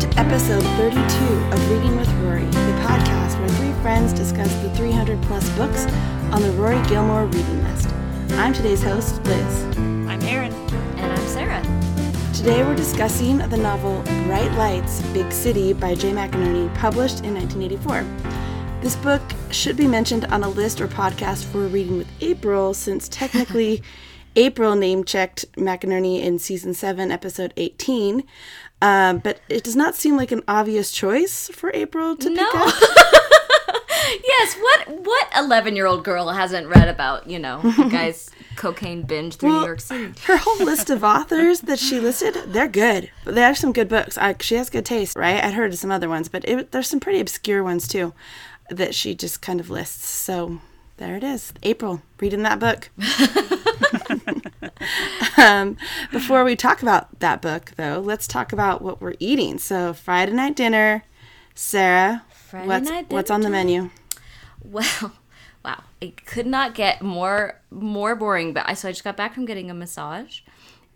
To episode 32 of Reading with Rory, the podcast where three friends discuss the 300 plus books on the Rory Gilmore reading list. I'm today's host, Liz. I'm Erin. And I'm Sarah. Today we're discussing the novel Bright Lights, Big City by Jay McInerney, published in 1984. This book should be mentioned on a list or podcast for Reading with April, since technically April name checked McInerney in season 7, episode 18. Um, but it does not seem like an obvious choice for April to No. pick up. Yes, what what eleven year old girl hasn't read about, you know, guy's cocaine binge through New York City? Her whole list of authors that she listed, they're good. But they have some good books. I, she has good taste, right? I'd heard of some other ones, but it, there's some pretty obscure ones too that she just kind of lists. So there it is. April, reading that book. um, before we talk about that book, though, let's talk about what we're eating. So Friday night dinner, Sarah. Friday what's, night what's on the menu? Well, wow, it could not get more more boring. But I so I just got back from getting a massage,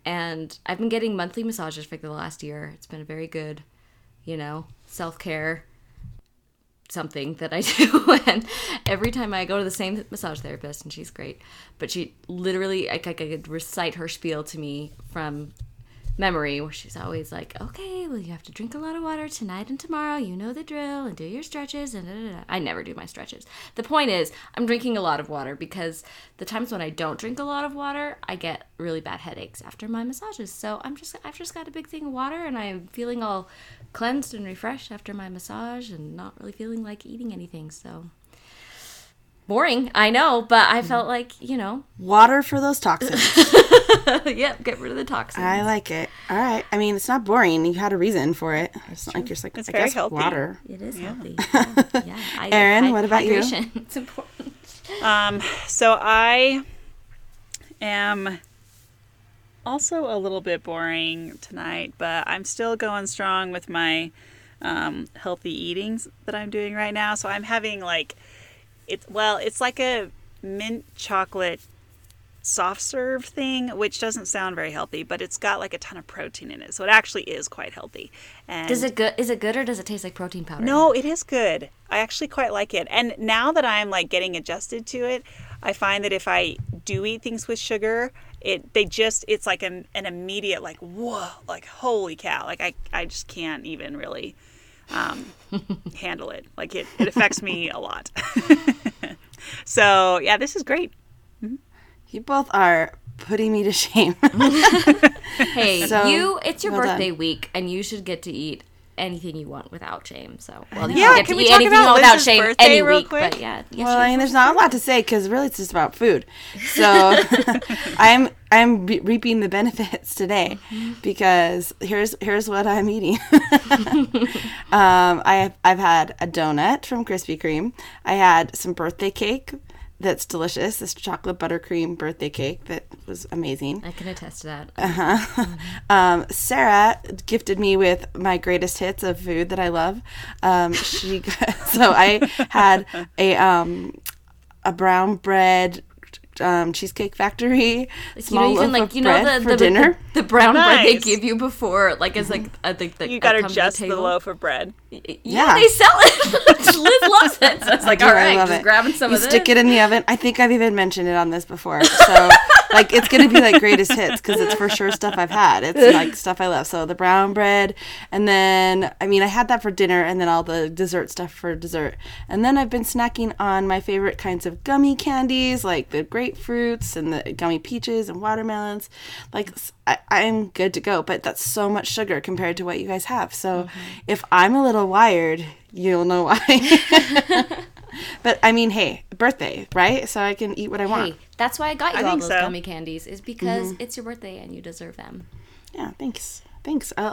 and I've been getting monthly massages for the last year. It's been a very good, you know, self care something that I do. and every time I go to the same massage therapist, and she's great, but she literally, I, I could recite her spiel to me from memory, where she's always like, okay, well, you have to drink a lot of water tonight and tomorrow. You know the drill, and do your stretches. And da, da, da. I never do my stretches. The point is, I'm drinking a lot of water because the times when I don't drink a lot of water, I get really bad headaches after my massages. So I'm just, I've just got a big thing of water, and I'm feeling all cleansed and refreshed after my massage, and not really feeling like eating anything. So boring, I know, but I felt like you know, Water for those toxins. yep, get rid of the toxins. I like it. All right. I mean, it's not boring. You had a reason for it. It's not like you're just like, It's I very guess healthy. water. It is healthy. Yeah. yeah. I, Erin, what about you? hydration. It's important. Um, so I am also a little bit boring tonight, but I'm still going strong with my um, healthy eatings that I'm doing right now. So I'm having like it's well, it's like a mint chocolate soft serve thing, which doesn't sound very healthy, but it's got like a ton of protein in it, so it actually is quite healthy. And Does it good? Is it good or does it taste like protein powder? No, it is good. I actually quite like it. And now that I'm like getting adjusted to it, I find that if I do eat things with sugar, it they just it's like an, an immediate like whoa, like holy cow. Like I I just can't even really um, handle it. Like it, it affects me a lot. so yeah, this is great. You both are putting me to shame. Hey, So, you. It's your well done. birthday week, and you should get to eat anything you want without shame. So, well, you Yeah, get can to we eat talk anything you about want without Liz's shame birthday any real week. quick? But yeah, yes, well, I mean, there's not a lot to say because really it's just about food. So I'm I'm be- reaping the benefits today because here's here's what I'm eating. um, I have, I've had a donut from Krispy Kreme. I had some birthday cake that's delicious. This chocolate buttercream birthday cake that was amazing. I can attest to that. Uh-huh. Um, Sarah gifted me with my greatest hits of food that I love. Um, she so I had a um, a brown bread um, cheesecake factory small you know, you can loaf like of you know the for the, dinner. the, the brown bread they Nice. give you before, like as like I think the You got to comes to adjust the table. loaf of bread. Yeah, Yeah. they sell it. Liz loves it. So it's like, do, all I right, love just it. grabbing some you of this. stick it in the oven. I think I've even mentioned it on this before. So like it's gonna be like greatest hits because it's for sure stuff I've had. It's like stuff I love. So the brown bread, and then I mean I had that for dinner, and then all the dessert stuff for dessert, and then I've been snacking on my favorite kinds of gummy candies like the grapefruits and the gummy peaches and watermelons. Like s- I, I'm good to go, but that's so much sugar compared to what you guys have. So Mm-hmm. if I'm a little wired, you'll know why. But I mean, hey, birthday, right? So I can eat what I want. Hey, that's why I got you I all those so. gummy candies. Is because Mm-hmm. it's your birthday and you deserve them. Yeah, thanks. Thanks. I,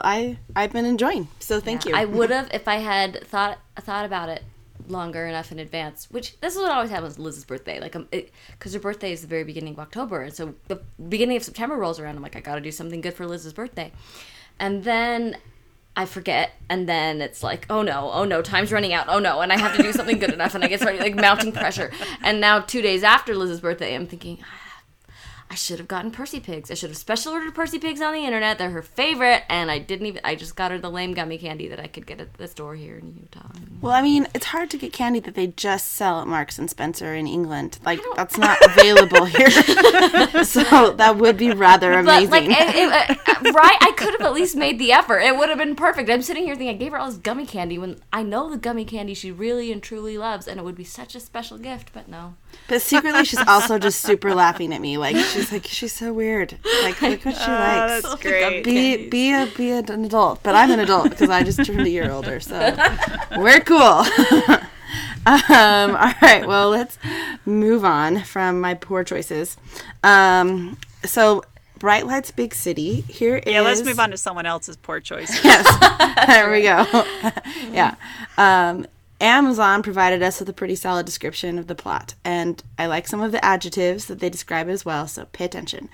I I've been enjoying. So thank you. I would have if I had thought thought about it longer enough in advance. Which this is what always happens with Liz's birthday. Like, because her birthday is the very beginning of October, and so the beginning of September rolls around. I'm like, I got to do something good for Liz's birthday, and then I forget, and then it's like, oh no, oh no, time's running out, oh no, and I have to do something good enough, and I get started like mounting pressure. And now two days after Liz's birthday, I'm thinking, "Ah, I should have gotten Percy Pigs. I should have special ordered Percy Pigs on the internet. They're her favorite, and I didn't even. I just got her the lame gummy candy that I could get at the store here in Utah. Well, I mean, it's hard to get candy that they just sell at Marks and Spencer in England. Like that's not available here. so that would be rather amazing. But like, it, it, uh, right? I could have at least made the effort. It would have been perfect. I'm sitting here thinking I gave her all this gummy candy when I know the gummy candy she really and truly loves, and it would be such a special gift. But no. But secretly, she's also just super laughing at me. Like she's like she's so weird. Like look what she Oh, likes. that's great. Be be a be an adult, but I'm an adult because I just turned a year older, so we're cool. um, all right, well let's move on from my poor choices. Um, so Bright Lights Big City. Here is Yeah, let's move on to someone else's poor choice. Yes, there we go. yeah. Um, Amazon provided us with a pretty solid description of the plot, and I like some of the adjectives that they describe as well, so pay attention.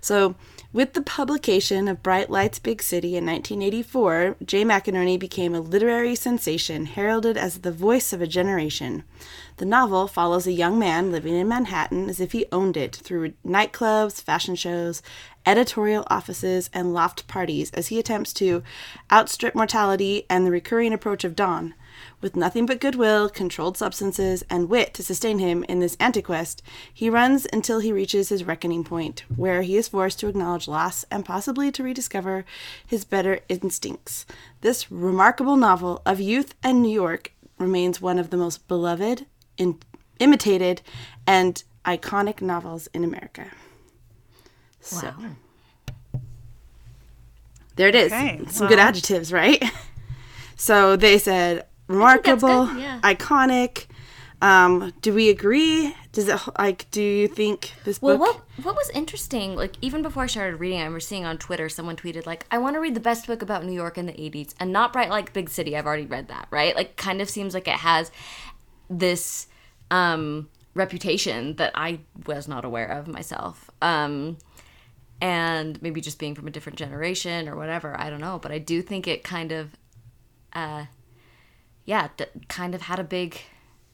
So, with the publication of Bright Lights Big City in 1984, Jay McInerney became a literary sensation, heralded as the voice of a generation. The novel follows a young man living in Manhattan as if he owned it through nightclubs, fashion shows, editorial offices, and loft parties as he attempts to outstrip mortality and the recurring approach of dawn. With nothing but goodwill, controlled substances, and wit to sustain him in this antiquest, he runs until he reaches his reckoning point, where he is forced to acknowledge loss and possibly to rediscover his better instincts. This remarkable novel of youth and New York remains one of the most beloved, in, imitated, and iconic novels in America. So, Wow. there it is. Okay, Some good adjectives, right? So they said remarkable, good, yeah. iconic. Um, do we agree? Does it like? Do you think this Well, book? what what was interesting, like even before I started reading, I remember seeing on Twitter someone tweeted like, "I want to read the best book about New York in the '80s," and not Bright Lights Big City. I've already read that, right? Like, kind of seems like it has this um, reputation that I was not aware of myself. Um, and maybe just being from a different generation or whatever, I don't know. But I do think it kind of, uh, yeah, d- kind of had a big,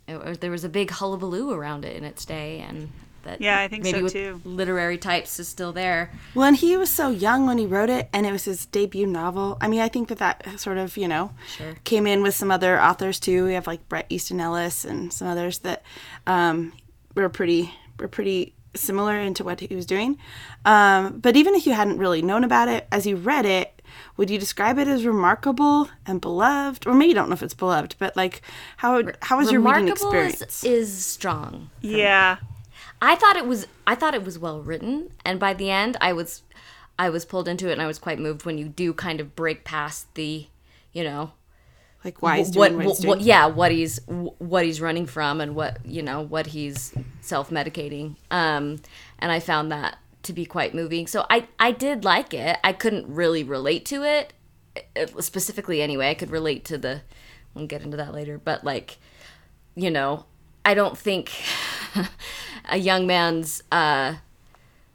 or there was a big hullabaloo around it in its day, and that Yeah, I think maybe so, too. Literary types is still there. Well, and he was so young when he wrote it, and it was his debut novel. I mean, I think that that sort of, you know, Sure. came in with some other authors too. We have like Bret Easton Ellis and some others that um, were pretty were pretty similar into what he was doing. Um, but even if you hadn't really known about it, as you read it, would you describe it as remarkable and beloved, or maybe you don't know if it's beloved, but like how how was your reading experience? is, is strong. Yeah. I thought it was I thought it was well written, and by the end, I was I was pulled into it, and I was quite moved when you do kind of break past the, you know, like why he's what, doing what, he's what, yeah what he's what he's running from and what you know what he's self-medicating um and i found that to be quite moving so i i did like it i couldn't really relate to it uh, specifically anyway i could relate to the we'll get into that later but like you know i don't think a young man's uh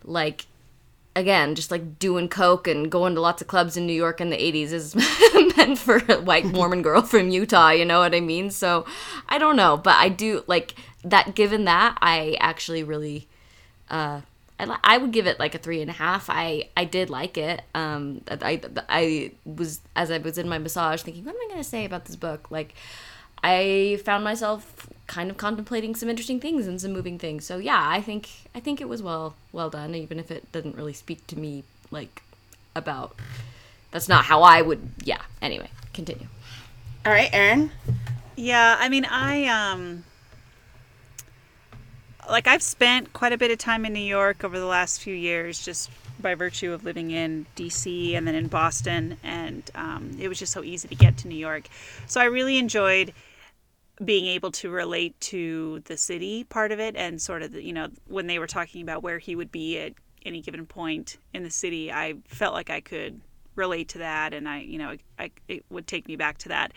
like again, just like doing coke and going to lots of clubs in New York in the 80s is meant for a white Mormon girl from Utah, you know what I mean? So I don't know, but I do like that. Given that, I actually really, uh, I, li- I would give it like a three and a half. I, I did like it. Um, I, I was, as I was in my massage thinking, what am I going to say about this book? Like, I found myself kind of contemplating some interesting things and some moving things. So yeah, I think I think it was well well done, even if it doesn't really speak to me like about. That's not how I would. Yeah. Anyway, continue. All right, Erin. Yeah, I mean, I um like I've spent quite a bit of time in New York over the last few years, just by virtue of living in D.C. and then in Boston, and um, it was just so easy to get to New York. So I really enjoyed being able to relate to the city part of it, and sort of the, you know when they were talking about where he would be at any given point in the city, I felt like I could relate to that, and I you know I, it would take me back to that.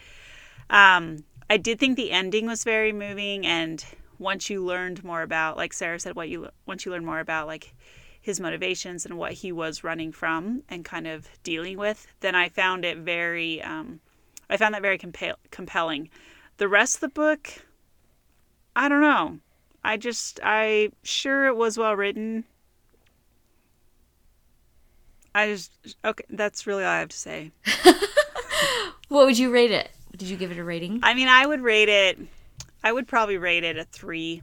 Um, I did think the ending was very moving, and once you learned more about, like Sarah said, what you once you learn more about like his motivations and what he was running from and kind of dealing with, then I found it very, um, I found that very compel- compelling. The rest of the book, I don't know. I just, I sure it was well written, I just okay. That's really all I have to say. What would you rate it? Did you give it a rating? I mean, I would rate it. I would probably rate it a three.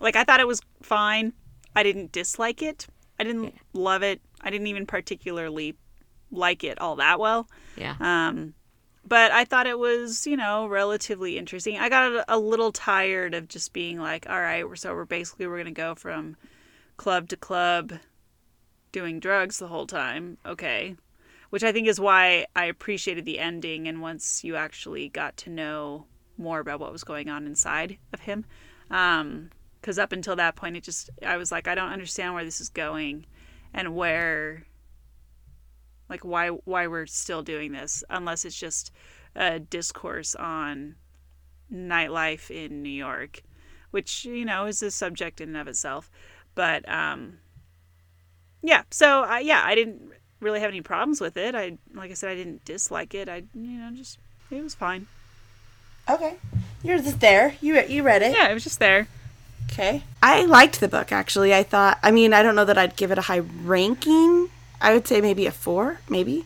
Like I thought it was fine. I didn't dislike it. I didn't love it. I didn't even particularly like it all that well. Yeah. Um, but I thought it was, you know, relatively interesting. I got a, a little tired of just being like, all right, we're so we're basically we're gonna go from club to club, doing drugs the whole time. Okay, which I think is why I appreciated the ending and once you actually got to know more about what was going on inside of him. Um, because up until that point, it just I was like, I don't understand where this is going, and where like why why we're still doing this unless it's just a discourse on nightlife in New York, which you know is a subject in and of itself. But um, yeah, so uh, yeah, I didn't really have any problems with it. I like I said, I didn't dislike it. I you know just it was fine. Okay. You're just there. You you read it. Yeah, it was just there. Okay. I liked the book actually. I thought I mean, I don't know that I'd give it a high ranking. I would say maybe a 4, maybe.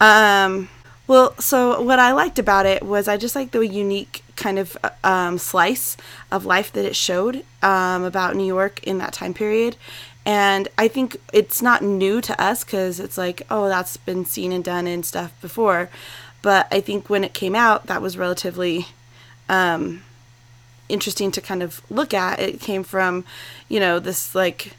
Um well, so what I liked about it was I just like the unique kind of uh, um, slice of life that it showed um, about New York in that time period. And I think it's not new to us because it's like, oh, that's been seen and done and stuff before. But I think when it came out, that was relatively um, interesting to kind of look at. It came from, you know, this like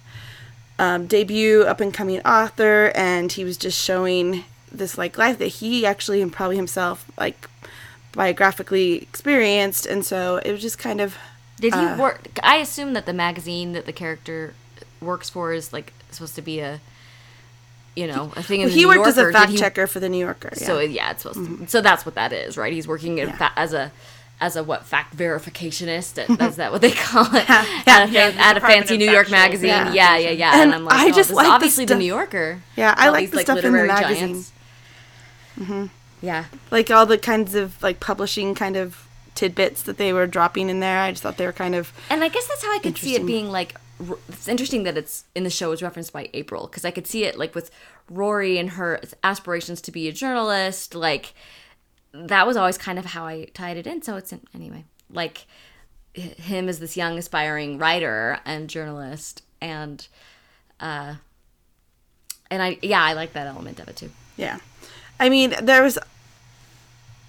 um, debut up and coming author, and he was just showing this like life that he actually and probably himself like biographically experienced, and so it was just kind of Did he uh, work? I assume that the magazine that the character works for is like supposed to be a, you know, a thing in Well, the he New worked as a fact he- checker for the New Yorker. Yeah. So yeah, it's supposed to. Mm-hmm. So that's what that is, right? He's working in Yeah. fa- as a as a what fact verificationist? Is that what they call it? Yeah. At, a, Yeah, at a fancy New York Factual magazine. Yeah. Yeah, yeah, yeah. And, And I'm like, I oh, just like the obviously the stuff- New Yorker. Yeah, I like these, the stuff in the literary magazine. giants. Mm-hmm. Yeah. like all the kinds of like publishing kind of tidbits that they were dropping in there. I just thought they were kind of And I guess that's how I could see it being like. It's interesting that it's in the show is referenced by April because I could see it like with Rory and her aspirations to be a journalist. Like that was always kind of how I tied it in. So it's in, anyway like him as this young aspiring writer and journalist and uh and I yeah I like that element of it too. yeah. I mean, there was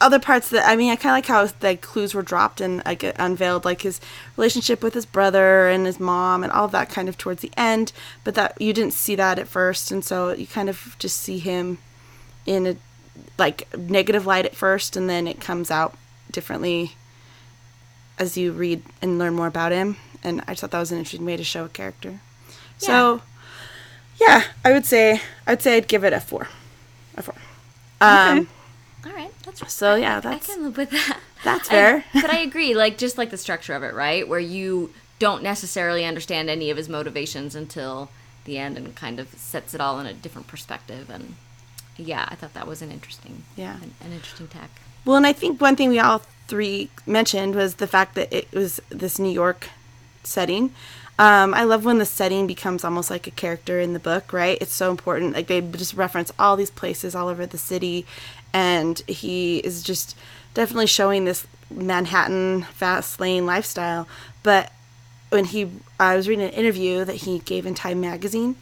other parts that I mean, I kind of like how the clues were dropped and like unveiled, like his relationship with his brother and his mom and all of that kind of towards the end. But that you didn't see that at first, and so you kind of just see him in a like negative light at first, and then it comes out differently as you read and learn more about him. And I just thought that was an interesting way to show a character. So, yeah, I would say I'd say I'd give it a four, a four. Um, All right, that's So yeah, I that's can live with that. that's I- fair. but I agree, like just like the structure of it, right? Where you don't necessarily understand any of his motivations until the end and kind of sets it all in a different perspective and yeah, I thought that was an interesting Yeah. an, an interesting tack. Well, and I think one thing we all three mentioned was the fact that it was this New York setting. Um, I love when the setting becomes almost like a character in the book, right? It's so important. Like they just reference all these places all over the city, and he is just definitely showing this Manhattan fast lane lifestyle. But when he, I was reading an interview that he gave in Time magazine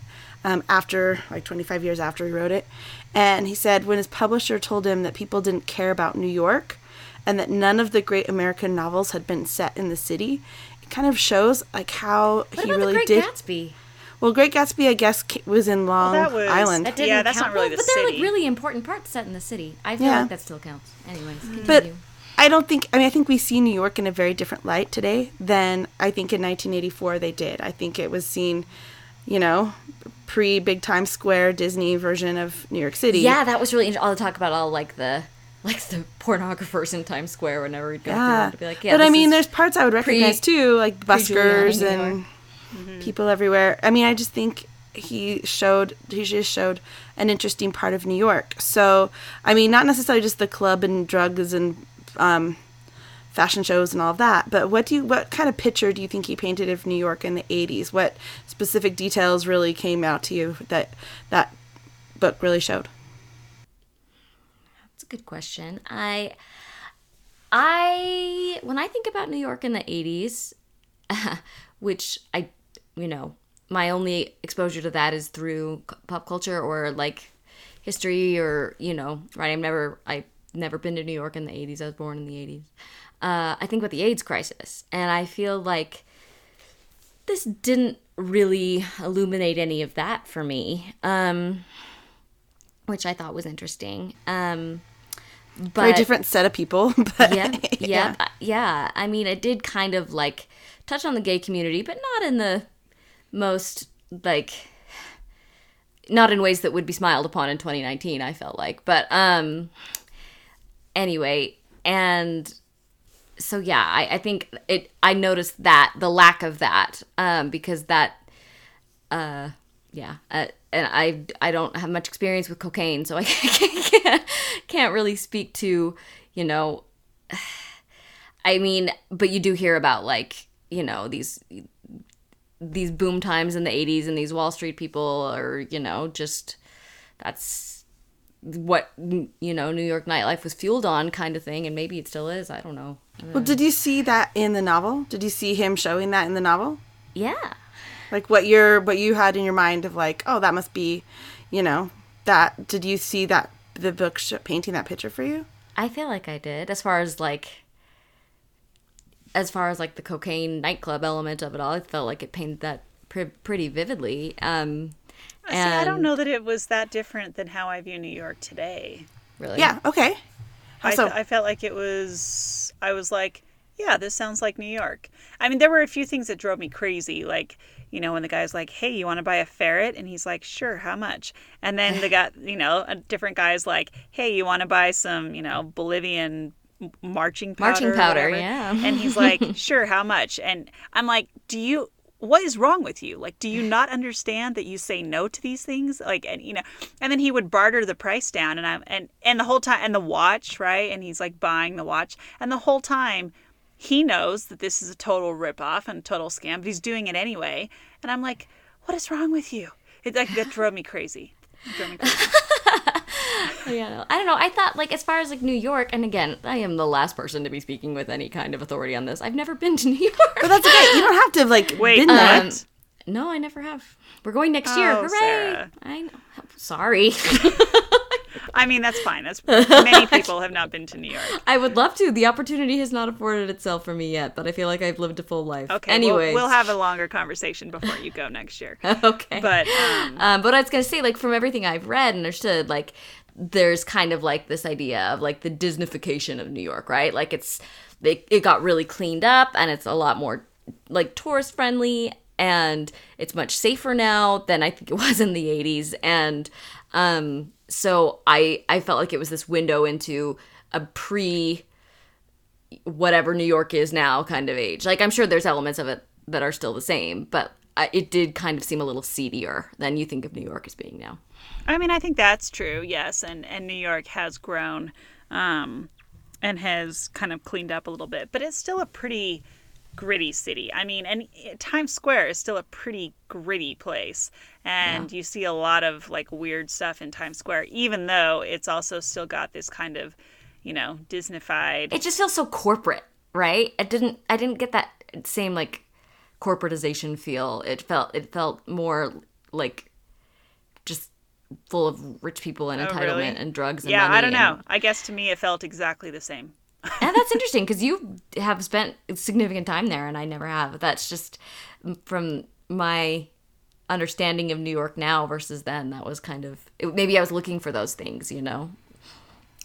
um, after, like 25 years after he wrote it. And he said when his publisher told him that people didn't care about New York and that none of the great American novels had been set in the city, it kind of shows like how What he really did. Gatsby? Well, Great Gatsby, I guess, was in Long that was- Island. That didn't Yeah, that's count. not really Well, the but there are like really important parts set in the city. I feel Yeah. like that still counts. Anyways, mm-hmm. continue. But I don't think. I mean, I think we see New York in a very different light today than I think in 1984 they did. I think it was seen, you know, pre Big Times Square Disney version of New York City. yeah, that was really interesting. All the talk about all like the like the pornographers in Times Square whenever we'd go Yeah. through to be like, yeah. but I mean, is- there's parts I would recognize too, like buskers New and York. people everywhere. I mean, I just think he showed he just showed an interesting part of New York. So, I mean, not necessarily just the club and drugs and um, fashion shows and all of that, but what do you what kind of picture do you think he painted of New York in the 80s? What specific details really came out to you that that book really showed? That's a good question. I I when I think about New York in the 80s, which I you know, my only exposure to that is through pop culture or like history or, you know, right I've never I've never been to New York in the 80s. I was born in the 80s. Uh, I think about the AIDS crisis and I feel like this didn't really illuminate any of that for me. Um which I thought was interesting. Um but Very different set of people, but yeah, yeah, uh, yeah. I mean, it did kind of like touch on the gay community, but not in the most like not in ways that would be smiled upon in 2019 i felt like but um anyway and so yeah i, I think it i noticed that the lack of that um because that uh yeah uh, and i i don't have much experience with cocaine so i can't, can't really speak to you know i mean but you do hear about like you know these these boom times in the 80s and these wall street people are, you know just that's what you know new york nightlife was fueled on kind of thing and maybe it still is i don't know Well, did you see that in the novel? Did you see him showing that in the novel? yeah Like what your what you had in your mind of like, oh, that must be, you know, that. Did you see that the book sh- painting that picture for you? i feel like i did as far as like as far as like the cocaine nightclub element of it all i felt like it painted that pre- pretty vividly um See, I don't know that it was that different than how I view New York today. really Yeah. Okay. How I, so? I felt like it was. I was like, yeah, this sounds like New York. I mean, there were a few things that drove me crazy, like you know when the guy's like, "Hey, you want to buy a ferret?" and he's like, "Sure, how much?" And then the guy, you know, a different guy's like, "Hey, you want to buy some, you know, Bolivian m- marching powder?" Marching powder, whatever?" yeah. And he's like, "Sure, how much?" And I'm like, "Do you?" What is wrong with you? Like, do you not understand that you say no to these things? Like, and you know, and then he would barter the price down, and I'm and and the whole time, and the watch, right? And he's like buying the watch, and the whole time, he knows that this is a total ripoff and total scam, but he's doing it anyway. And I'm like, what is wrong with you? It like that drove me crazy. It drove me crazy. yeah, I don't know. I thought like as far as like New York, and again, I am the last person to be speaking with any kind of authority on this. I've never been to New York. but that's okay. You don't have to like Wait, been there. what? no, I never have. We're going next year. Oh, Hooray! Sarah. I know. Sorry. I mean, that's fine. That's many people have not been to New York. I would love to. The opportunity has not afforded itself for me yet, but I feel like I've lived a full life. Okay, Anyways, we'll, we'll have a longer conversation before you go next year. okay. But um, Um, but I was gonna say, like, from everything I've read and understood, like, there's kind of like this idea of like the Disneyfication of New York, right? Like, it's they, it got really cleaned up and it's a lot more like tourist friendly and it's much safer now than I think it was in the 80s. And um, so I I felt like it was this window into a pre whatever New York is now kind of age. Like I'm sure there's elements of it that are still the same, but it did kind of seem a little seedier than you think of New York as being now. I mean, I think that's true. Yes, and and New York has grown, um, and has kind of cleaned up a little bit, but it's still a pretty gritty city. I mean, and Times Square is still a pretty gritty place, and you see a lot of like weird stuff in Times Square, even though it's also still got this kind of, you know, Disneyfied. It just feels so corporate, right? It didn't. I didn't get that same like corporatization feel. It felt. It felt more like just full of rich people and Oh, entitlement really? and drugs. And yeah, I don't and- know. I guess to me it felt exactly the same. and that's interesting because you have spent significant time there and i never have that's just from my understanding of new york now versus then that was kind of it, maybe i was looking for those things you know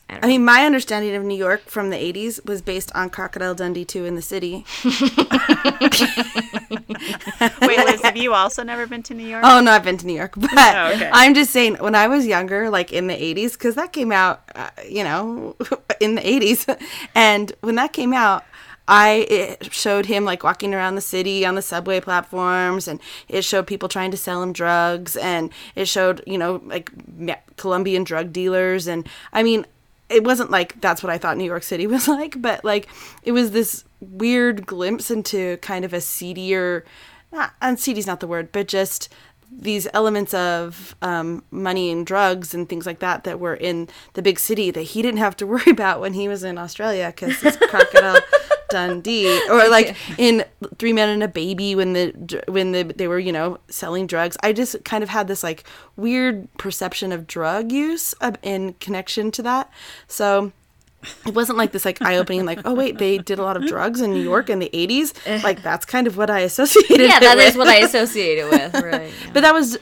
I mean, my understanding of New York from the 80s was based on Crocodile Dundee 2 in the city. Wait, Liz, have you also never been to New York? Oh, no, I've been to New York. But okay. I'm just saying, when I was younger, like in the 80s, because that came out, uh, you know, in the 80s. And when that came out, I it showed him like walking around the city on the subway platforms, and it showed people trying to sell him drugs, and it showed you know like Colombian drug dealers, and I mean, it wasn't like that's what I thought New York City was like, but like it was this weird glimpse into kind of a seedier, not and seedy's not the word, but just these elements of um, money and drugs and things like that that were in the big city that he didn't have to worry about when he was in Australia because it's crocodile Dundee or like in Three Men and a Baby when the when the they were you know selling drugs. I just kind of had this like weird perception of drug use in connection to that. So it wasn't like this like eye opening like oh wait they did a lot of drugs in New York in the 80s eh. like that's kind of what I associated yeah, that with. is what I associated with. Right. yeah. but that was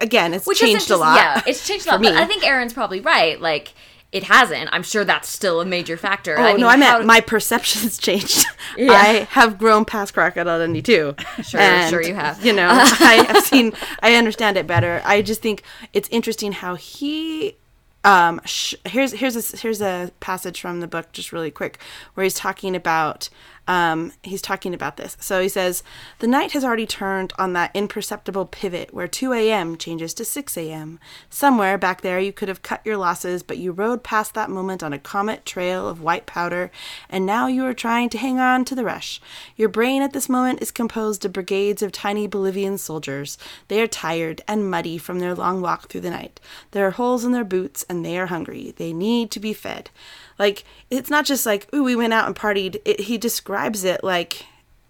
again it's Which changed a lot Yeah, it's changed a lot. for But me. I think Erin's probably right. Like it hasn't. I'm sure that's still a major factor. Oh I mean, no, I meant how- my perceptions changed. Yeah. I have grown past Crocodile Dundee too. Sure, sure you have. You know, I have seen. I understand it better. I just think it's interesting how he. Um, sh- here's here's a here's a passage from the book, just really quick, where he's talking about. Um, he's talking about this. So he says, The night has already turned on that imperceptible pivot where 2 a.m. changes to 6 a.m. Somewhere back there you could have cut your losses, but you rode past that moment on a comet trail of white powder, and now you are trying to hang on to the rush. Your brain at this moment is composed of brigades of tiny Bolivian soldiers. They are tired and muddy from their long walk through the night. There are holes in their boots, and they are hungry. They need to be fed. Like, it's not just like, ooh, we went out and partied. It, he describes it like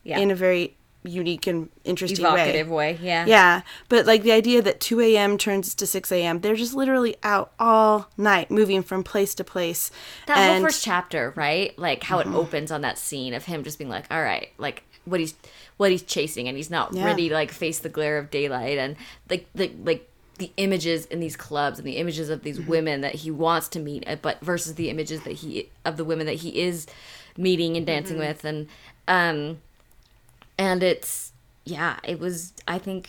Yeah. in a very unique and interesting evocative way. way. Yeah. Yeah, but like the idea that 2 a.m. turns to 6 a.m., they're just literally out all night, moving from place to place. That and Mm-hmm. whole first chapter, right? Like how it opens on that scene of him just being like, "All right, like what he's what he's chasing, and he's not Yeah. ready to like face the glare of daylight, and like the like the images in these clubs and the images of Mm-hmm. these women that he wants to meet, uh, but versus the images that he of the women that he is meeting and dancing Mm-hmm. with, and um, and it's yeah, it was I think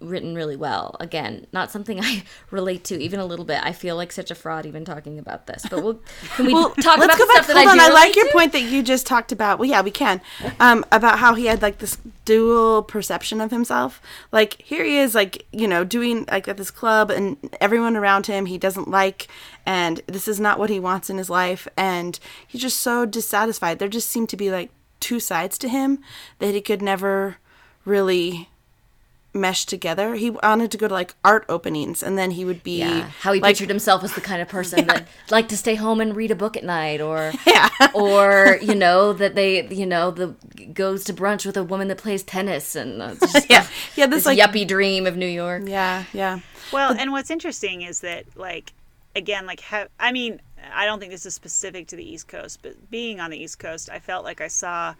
written really well. Again, not something I relate to even a little bit. I feel like such a fraud even talking about this. But we'll can we well, talk let's about go back. stuff that Hold I on, do I like your to? point that you just talked about. Well, yeah, we can. Um, about how he had like this dual perception of himself. Like here he is, like you know, doing like at this club, and everyone around him he doesn't like, and this is not what he wants in his life, and he's just so dissatisfied. There just seemed to be like two sides to him that he could never really mesh together. He wanted to go to like art openings, and then he would be Yeah, how he like, pictured himself as the kind of person that liked to stay home and read a book at night, or Yeah. or you know that they you know the goes to brunch with a woman that plays tennis, and uh, just Yeah. Yeah, this, this like- yuppie dream of New York. Yeah, yeah. Well, and what's interesting is that, like, again, like, ha- I mean, I don't think this is specific to the East Coast, but being on the East Coast, I felt like I saw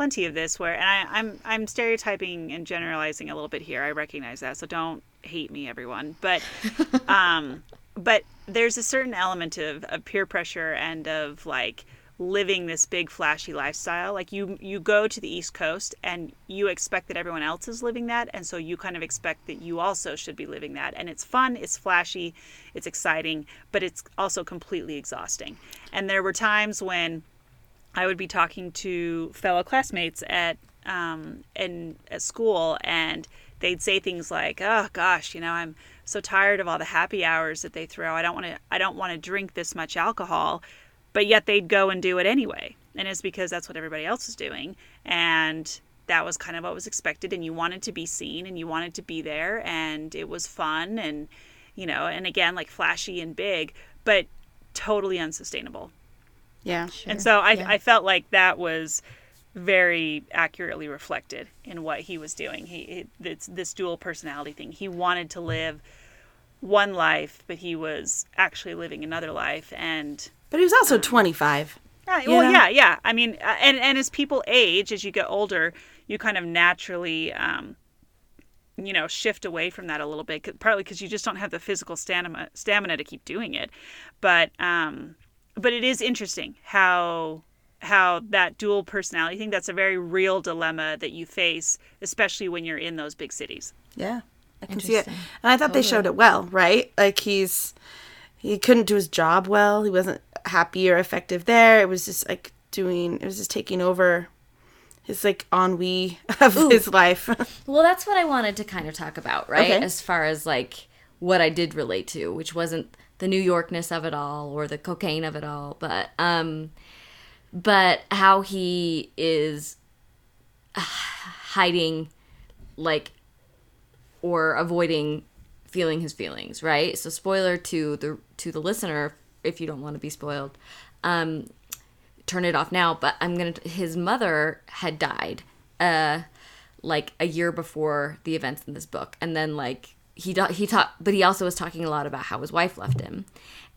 plenty of this where, and I, I'm I'm stereotyping and generalizing a little bit here. I recognize that, so don't hate me, everyone. But, um, but there's a certain element of, of peer pressure and of like living this big flashy lifestyle like you you go to the east coast and you expect that everyone else is living that and so you kind of expect that you also should be living that and it's fun it's flashy it's exciting but it's also completely exhausting and there were times when I would be talking to fellow classmates at um, in at school, and they'd say things like, "Oh gosh, you know, I'm so tired of all the happy hours that they throw. I don't want to. I don't want to drink this much alcohol." But yet they'd go and do it anyway, and it's because that's what everybody else is doing, and that was kind of what was expected. And you wanted to be seen, and you wanted to be there, and it was fun, and you know, and again, like flashy and big, but totally unsustainable. Yeah. And so I, I felt like that was very accurately reflected in what he was doing. He it, it's this dual personality thing. He wanted to live one life, but he was actually living another life. And But he was also 25. yeah, well, know? yeah, yeah. I mean, uh, and and as people age, as you get older, you kind of naturally. Um, you know, shift away from that a little bit partly because you just don't have the physical stamina stamina to keep doing it. But um, but it is interesting how how that dual personality thing that's a very real dilemma that you face especially when you're in those big cities Yeah. I can see it. And I thought they showed it well, right? Like he's he couldn't do his job well. He wasn't happy or effective there. It was just like doing it was just taking over his like ennui of his life. Well, that's what I wanted to kind of talk about, right? Okay. As far as like what I did relate to, which wasn't the New Yorkness of it all or the cocaine of it all, but um but how he is hiding like or avoiding feeling his feelings, right? So spoiler to the to the listener if you don't want to be spoiled. Um turn it off now, but I'm going to his mother had died uh like a year before the events in this book and then like he he talked but he also was talking a lot about how his wife left him.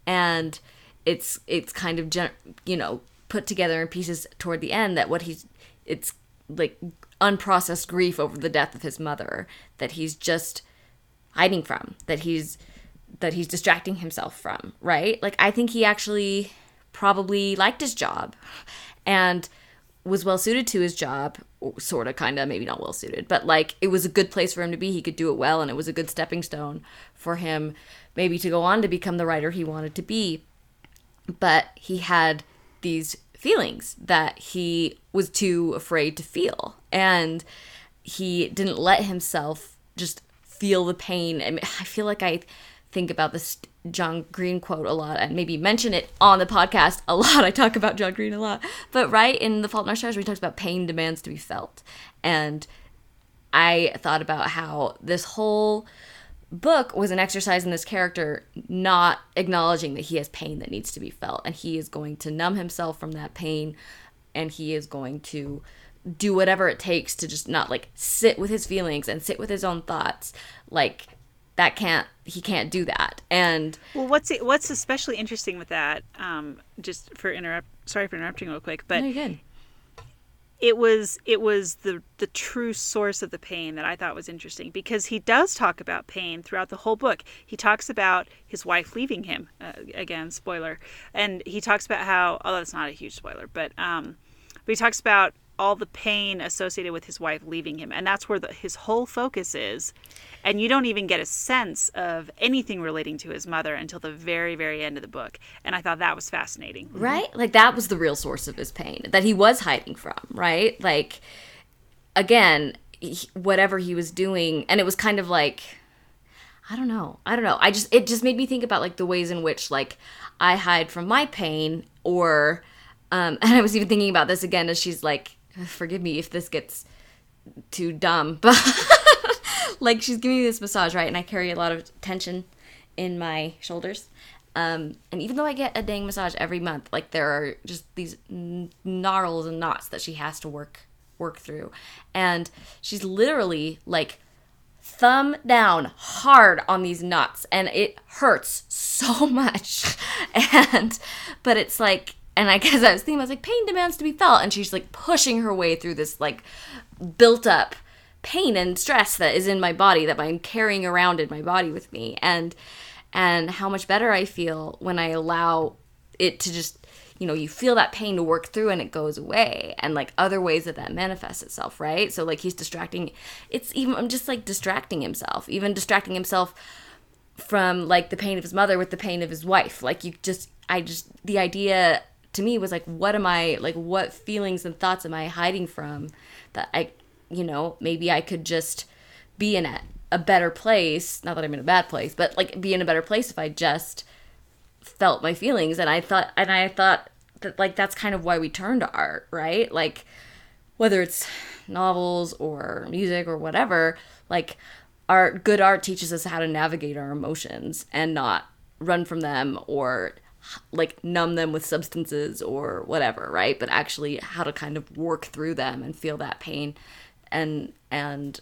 And it's it's kind of gen- you know put together in pieces toward the end that what he's it's like unprocessed grief over the death of his mother that he's just hiding from that he's that he's distracting himself from right? Like i think he actually probably liked his job. And was well suited to his job sort of kind of maybe not well suited but like it was a good place for him to be. He could do it well and it was a good stepping stone for him maybe to go on to become the writer he wanted to be. But he had these feelings that he was too afraid to feel and he didn't let himself just feel the pain. I, mean, I feel like i think about this john green quote a lot and maybe mention it on the podcast a lot. I talk about john green a lot. But right in the fault in our stars where he talks about pain demands to be felt. And i thought about how this whole book was an exercise in this character not acknowledging that he has pain that needs to be felt. And he is going to numb himself from that pain and he is going to do whatever it takes to just not like sit with his feelings and sit with his own thoughts. Like that can't he can't do that and well what's it, what's especially interesting with that um just for interrupt sorry for interrupting real quick but no, it was it was the the true source of the pain that I thought was interesting because he does talk about pain throughout the whole book. He talks about his wife leaving him uh, again, spoiler, and he talks about how although it's not a huge spoiler, but um, but he talks about all the pain associated with his wife leaving him, and that's where the, his whole focus is. And you don't even get a sense of anything relating to his mother until the very, very end of the book. And I thought that was fascinating. right like that was the real source of his pain that he was hiding from right like again he, whatever he was doing and it was kind of like i don't know i don't know i just it just made me think about like the ways in which like i hide from my pain or um and i was even thinking about this again as she's like forgive me if this gets too dumb but like she's giving me this massage right and i carry a lot of tension in my shoulders um, and even though I get a dang massage every month, like there are just these gnarls and knots that she has to work work through, and she's literally like thumb down hard on these knots, and it hurts so much. and but it's like, and I guess I was thinking, I was like, pain demands to be felt, and she's like pushing her way through this like built up pain and stress that is in my body that I'm carrying around in my body with me, and and how much better I feel when I allow it to just, you know, you feel that pain to work through and it goes away, and like other ways that that manifests itself, right? So, like, he's distracting, it's even, I'm just like distracting himself, even distracting himself from like the pain of his mother with the pain of his wife. Like, you just, I just, the idea to me was like, what am I, like, what feelings and thoughts am I hiding from that I, you know, maybe I could just be in it a better place not that i'm in a bad place but like be in a better place if i just felt my feelings and i thought and i thought that like that's kind of why we turn to art right? Like whether it's novels or music or whatever like art good art teaches us how to navigate our emotions and not run from them or like numb them with substances or whatever right but actually how to kind of work through them and feel that pain and and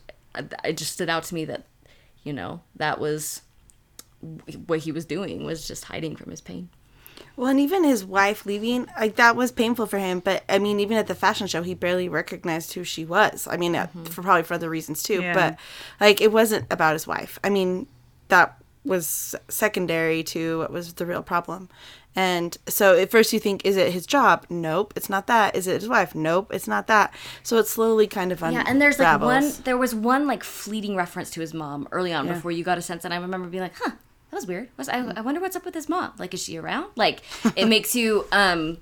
it just stood out to me that you know that was what he was doing was just hiding from his pain Well, and even his wife leaving, like that was painful for him. But I mean, even at the fashion show, he barely recognized who she was. I mean, uh for probably for other reasons too. Yeah. But like, it wasn't about his wife. I mean, that was secondary to what was the real problem. And so at first you think, is it his job? Nope, it's not that. Is it his wife? Nope, it's not that. So it slowly kind of yeah and there's like one there was one like fleeting reference to his mom early on Yeah. before you got a sense and i remember being like huh that was weird was I, I wonder what's up with his mom like is she around like it makes you um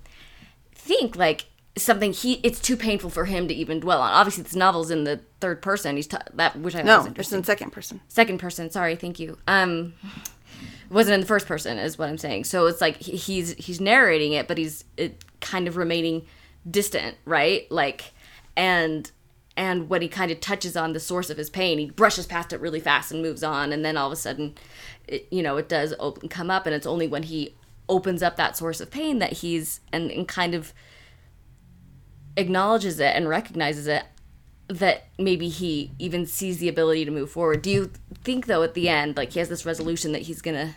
think like something he it's too painful for him to even dwell on. Obviously this novel's in the third person. He's t- that which i No, it's in second person. second person sorry thank you. Um wasn't in the first person is what i'm saying. So it's like he- he's he's narrating it but he's it kind of remaining distant right? Like and and when he kind of touches on the source of his pain, he brushes past it really fast and moves on, and then all of a sudden, it, you know, it does open, come up, and it's only when he opens up that source of pain that he's and, and kind of acknowledges it and recognizes it that maybe he even sees the ability to move forward. Do you think though at the end like he has this resolution that he's going to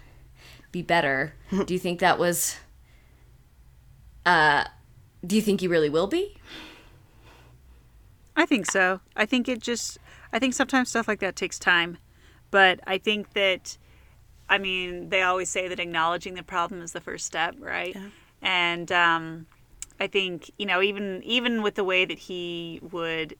be better? do you think that was uh do you think he really will be? I think so. I think it just, I think sometimes stuff like that takes time. But I think that, I mean, they always say that acknowledging the problem is the first step, right? And um, I think, you know, even even with the way that he would,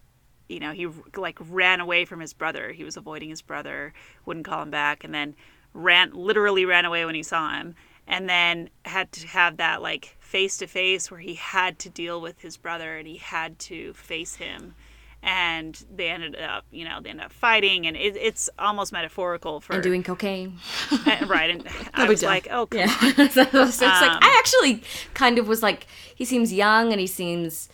you know, he like ran away from his brother. He was avoiding his brother, wouldn't call him back, and then ran, literally ran away when he saw him. And then had to have that like face to face where he had to deal with his brother and he had to face him and they ended up you know they ended up fighting and it, it's almost metaphorical for And doing cocaine. and- right and i was deal. like oh come Yeah. on so it's like Um, I actually kind of was like he seems young and he seems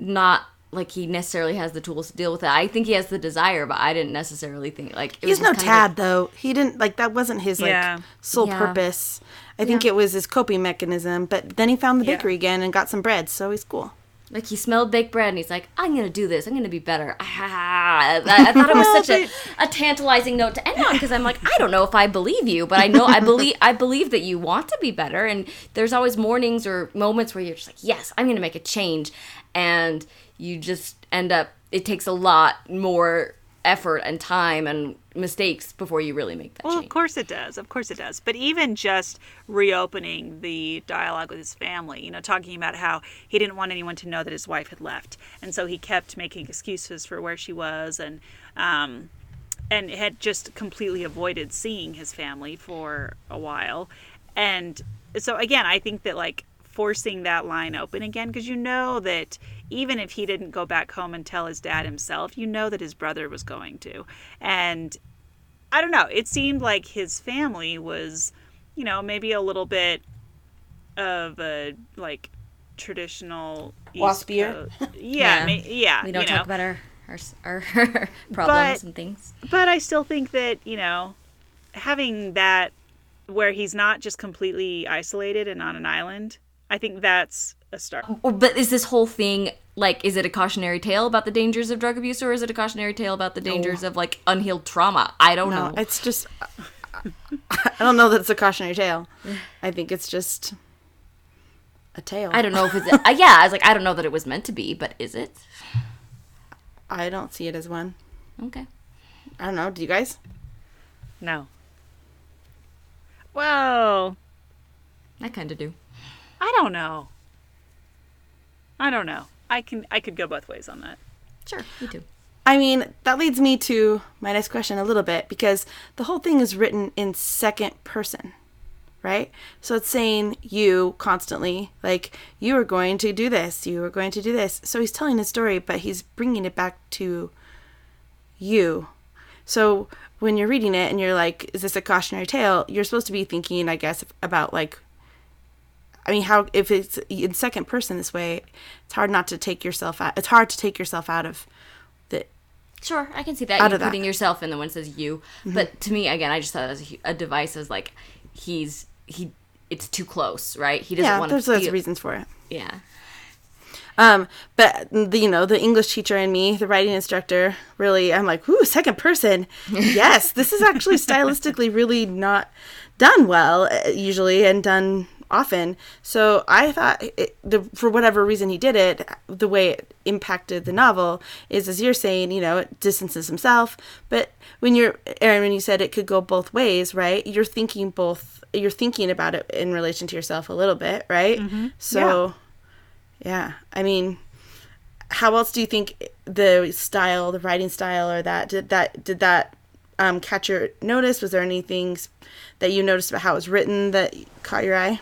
not like he necessarily has the tools to deal with it. I think he has the desire, but I didn't necessarily think like it He's was no just kind of Tad though. He didn't like that. Wasn't his like sole Yeah. purpose. I think it was his coping mechanism. But then he found the Yeah. bakery again and got some bread, so he's cool. Like he smelled baked bread and he's like, I'm gonna do this. I'm gonna be better. Ah, I, I thought it was such a, a tantalizing note to end on because I'm like, I don't know if I believe you, but I know I believe I believe that you want to be better. And there's always mornings or moments where you're just like, yes, I'm gonna make a change, and you just end up. It takes a lot more effort and time and mistakes before you really make that well change. of course it does. Of course it does. But even just reopening the dialogue with his family you know talking about how he didn't want anyone to know that his wife had left. And so he kept making excuses for where she was and um and had just completely avoided seeing his family for a while. And so again i think that like forcing that line open again because you know that even if he didn't go back home and tell his dad himself you know that his brother was going to. And i don't know it seemed like his family was you know maybe a little bit of a like traditional Waspier? Yeah Yeah. ma- yeah we don't you talk know. about our our, our problems But- and things. but I still think that you know having that where he's not just completely isolated and on an island. I think that's a start. Or, but is this whole thing like is it a cautionary tale about the dangers of drug abuse or is it a cautionary tale about the dangers of like unhealed trauma? I don't No, know. it's just. I don't know that it's a cautionary tale. I think it's just a tale. I don't know if it's uh, yeah, I was like I don't know that it was meant to be, but is it? I don't see it as one. Okay. I don't know. Do you guys? No. Well, I kind of do. I don't know. I don't know. I can I could go both ways on that. Sure, me too. I mean, that leads me to my next question a little bit because the whole thing is written in second person, right? So it's saying you constantly, like, you are going to do this, you are going to do this. So he's telling his story, but he's bringing it back to you. So when you're reading it and you're like, is this a cautionary tale? You're supposed to be thinking, I guess, about like, I mean, how, if it's in second person this way, it's hard not to take yourself out, it's hard to take yourself out of the Sure, I can see that Out of that. putting yourself in the one that says you. But to me, again, I just thought it as a, a device as like he's he. It's too close, right? He doesn't yeah, want there's to. those reasons for it. Yeah. Um, but the, you know, the English teacher and me, the writing instructor, really, I'm like, ooh, second person. yes, this is actually stylistically really not done well uh, usually and done often. So I thought, it, the, for whatever reason he did it, the way it impacted the novel is, as you're saying, you know, it distances himself. But when you're, Erin, when you said it could go both ways, right? You're thinking both. You're thinking about it in relation to yourself a little bit, right? So. Yeah. I mean, how else do you think the style, the writing style, or that did that did that um, catch your notice? Was there anything that you noticed about how it was written that caught your eye?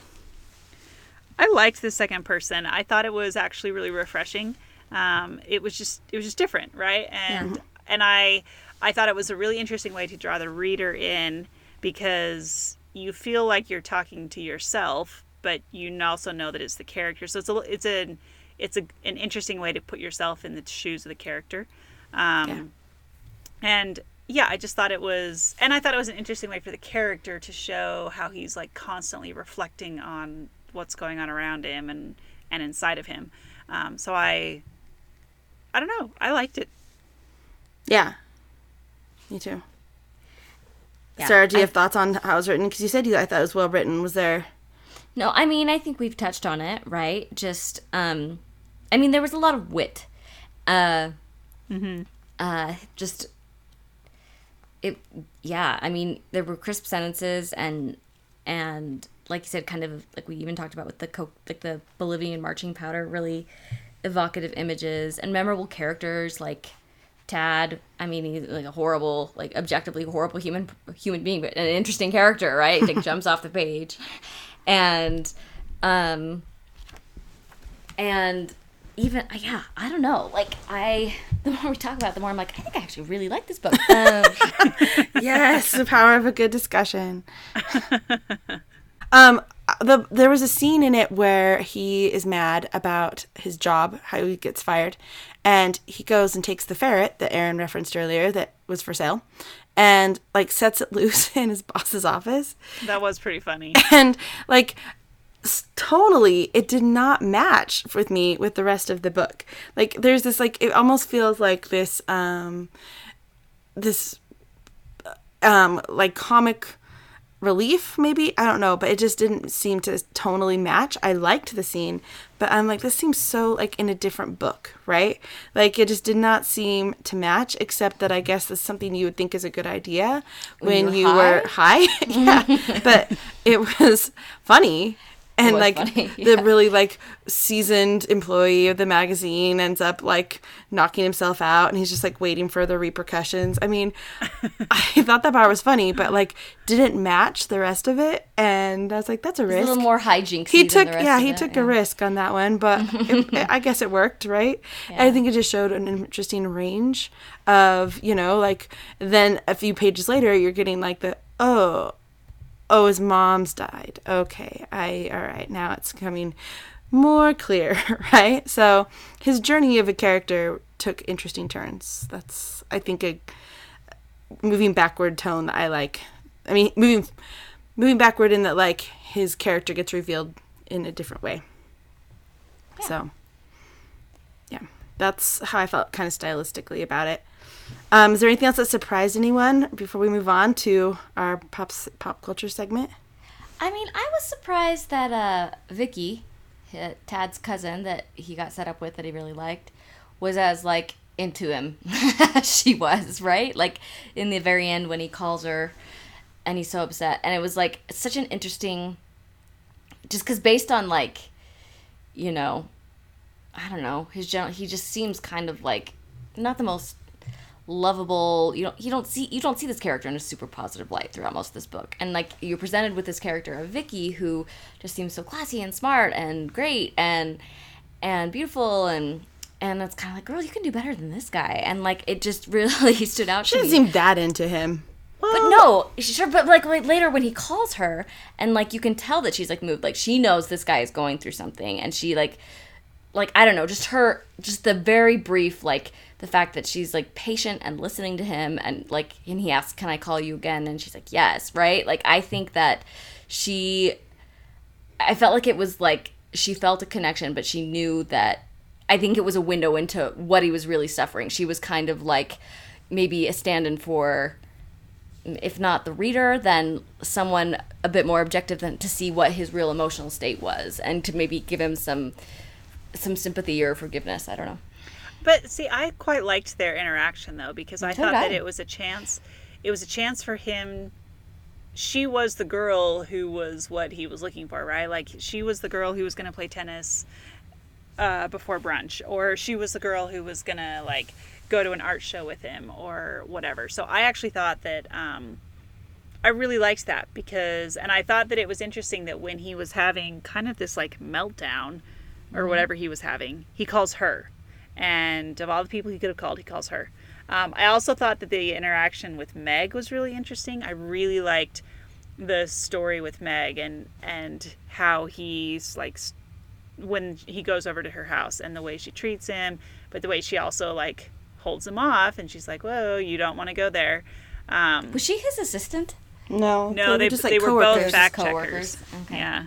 I liked the second person. I thought it was actually really refreshing. Um, it was just it was just different, right? And and I I thought it was a really interesting way to draw the reader in because you feel like you're talking to yourself, but you also know that it's the character. So it's a it's a it's a, an interesting way to put yourself in the shoes of the character. Um, Yeah. And yeah, I just thought it was, and I thought it was an interesting way for the character to show how he's like constantly reflecting on what's going on around him and and inside of him. Um, so I, I don't know, I liked it. Yeah. Me too. Yeah, Sarah, do you I- have thoughts on how it was written? Because you said you I thought it was well written. Was there? No, I mean, I think we've touched on it, right? Just, um, I mean, there was a lot of wit. Uh, mm-hmm. uh, just, it, yeah, I mean, there were crisp sentences and, and like you said, kind of like we even talked about with the coke, like the Bolivian marching powder, really evocative images and memorable characters like Tad. I mean, he's like a horrible, like objectively horrible human human being, but an interesting character, right? Like jumps off the page, and um, and even yeah, I don't know. Like I, the more we talk about, it, the more I'm like, I think I actually really like this book. Um, Yes, the power of a good discussion. um, the there was a scene in it where he is mad about his job, how he gets fired, and he goes and takes the ferret that Erin referenced earlier that was for sale, and like sets it loose in his boss's office, That was pretty funny. and like totally it did not match with me with the rest of the book like there's this like it almost feels like this um this um like comic relief maybe? I don't know but it just didn't seem to tonally match. I liked the scene but i'm like this seems so like in a different book right? Like it just did not seem to match except that i guess that's something you would think is a good idea when, you're you were high. Yeah but it was funny and like funny, the really like seasoned employee of the magazine ends up like knocking himself out and he's just like waiting for the repercussions i mean i thought that part was funny but like didn't match the rest of it and i was like that's a risk. a little more hijinks. he took yeah he it, took yeah. a risk on that one but it, it- i guess it worked right i think it just showed an interesting range of you know like then a few pages later you're getting like the oh oh his mom's died. Okay i all right now it's coming more clear right? So his journey of a character took interesting turns. That's i think a moving backward tone that i like. I mean moving moving backward in that like his character gets revealed in a different way. So yeah that's how i felt kind of stylistically about it um, is there anything else that surprised anyone before we move on to our pop pop culture segment I mean, I was surprised that uh, Vicky, uh, Tad's cousin that he got set up with that he really liked, was as like into him as she was, right? Like in the very end when he calls her and he's so upset. And it was like such an interesting just cuz based on like you know, I don't know, his general he just seems kind of like not the most lovable you don't you don't see you don't see this character in a super positive light throughout most of this book and like you're presented with this character of Vicky who just seems so classy and smart and great and and beautiful and and it's kind of like girl you can do better than this guy and like it just really stood out she didn't seem that into him but no, sure. But like, like later when he calls her, and like you can tell that she's like moved. Like she knows this guy is going through something, and she like, like I don't know, just her, just the very brief like the fact that she's like patient and listening to him, and like, and he asks, "Can I call you again?" And she's like, "Yes." Right? Like I think that she, I felt like it was like she felt a connection, but she knew that. I think it was a window into what he was really suffering. She was kind of like maybe a stand-in for if not the reader, then someone a bit more objective than to see what his real emotional state was and to maybe give him some some sympathy or forgiveness. I don't know. But see, I quite liked their interaction though because I So thought that I. it was a chance. It was a chance for him. She was the girl who was what he was looking for, right? Like she was the girl who was going to play tennis uh, before brunch, or she was the girl who was going to like go to an art show with him, or whatever. So I actually thought that. Um, I really liked that because, and I thought that it was interesting that when he was having kind of this like meltdown or whatever he was having, he calls her. And of all the people he could have called, he calls her. Um, I also thought that the interaction with Meg was really interesting. I really liked the story with Meg and and how he's like when he goes over to her house and the way she treats him, but the way she also like holds him off, and she's like, "Whoa, you don't want to go there." Um, Was she his assistant? No, no, were they, just they were both fact checkers. Okay. Yeah,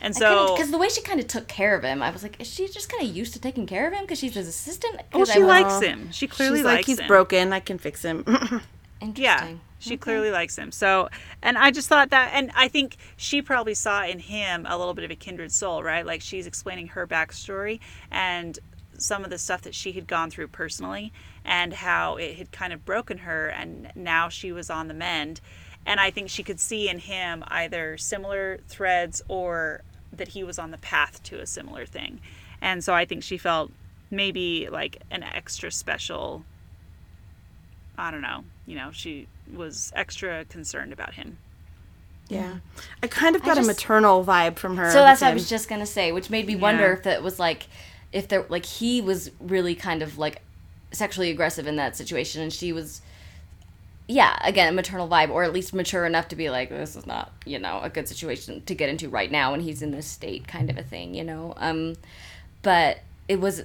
and so because the way she kind of took care of him, I was like, is she just kind of used to taking care of him because she's his assistant? well, she was- likes him. She clearly She's likes like, he's him. broken. I can fix him. Interesting. Yeah, she clearly likes him. So, and I just thought that, and I think she probably saw in him a little bit of a kindred soul, right? Like she's explaining her backstory and some of the stuff that she had gone through personally and how it had kind of broken her, and now she was on the mend. And I think she could see in him either similar threads or that he was on the path to a similar thing. And so I think she felt maybe like an extra special I don't know, you know, she was extra concerned about him. yeah, I kind of got just- a maternal vibe from her. So that's with what I was just gonna say, which made me wonder Yeah. if that was like, if there like he was really kind of like sexually aggressive in that situation, and she was, yeah, again a maternal vibe, or at least mature enough to be like, this is not you know a good situation to get into right now, when he's in this state, kind of a thing, you know. Um, but it was,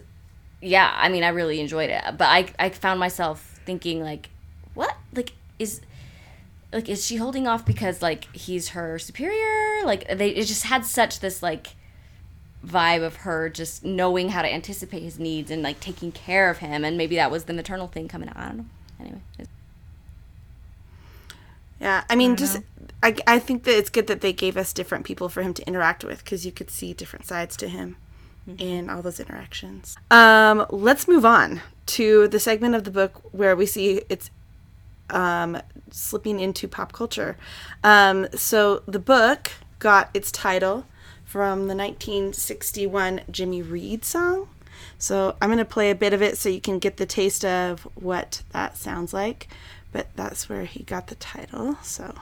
yeah, I mean, I really enjoyed it, but I I found myself thinking like, what? Like is like is she holding off because like he's her superior? Like they it just had such this like vibe of her just knowing how to anticipate his needs and like taking care of him and maybe that was the maternal thing coming out. I don't know. Anyway Yeah, I mean, just I, I think that it's good that they gave us different people for him to interact with because you could see different sides to him in all those interactions. Um, let's move on to the segment of the book where we see it's um, slipping into pop culture. Um, so the book got its title from the 1961 Jimmy Reed song. So I'm going to play a bit of it so you can get the taste of what that sounds like. But that's where he got the title. So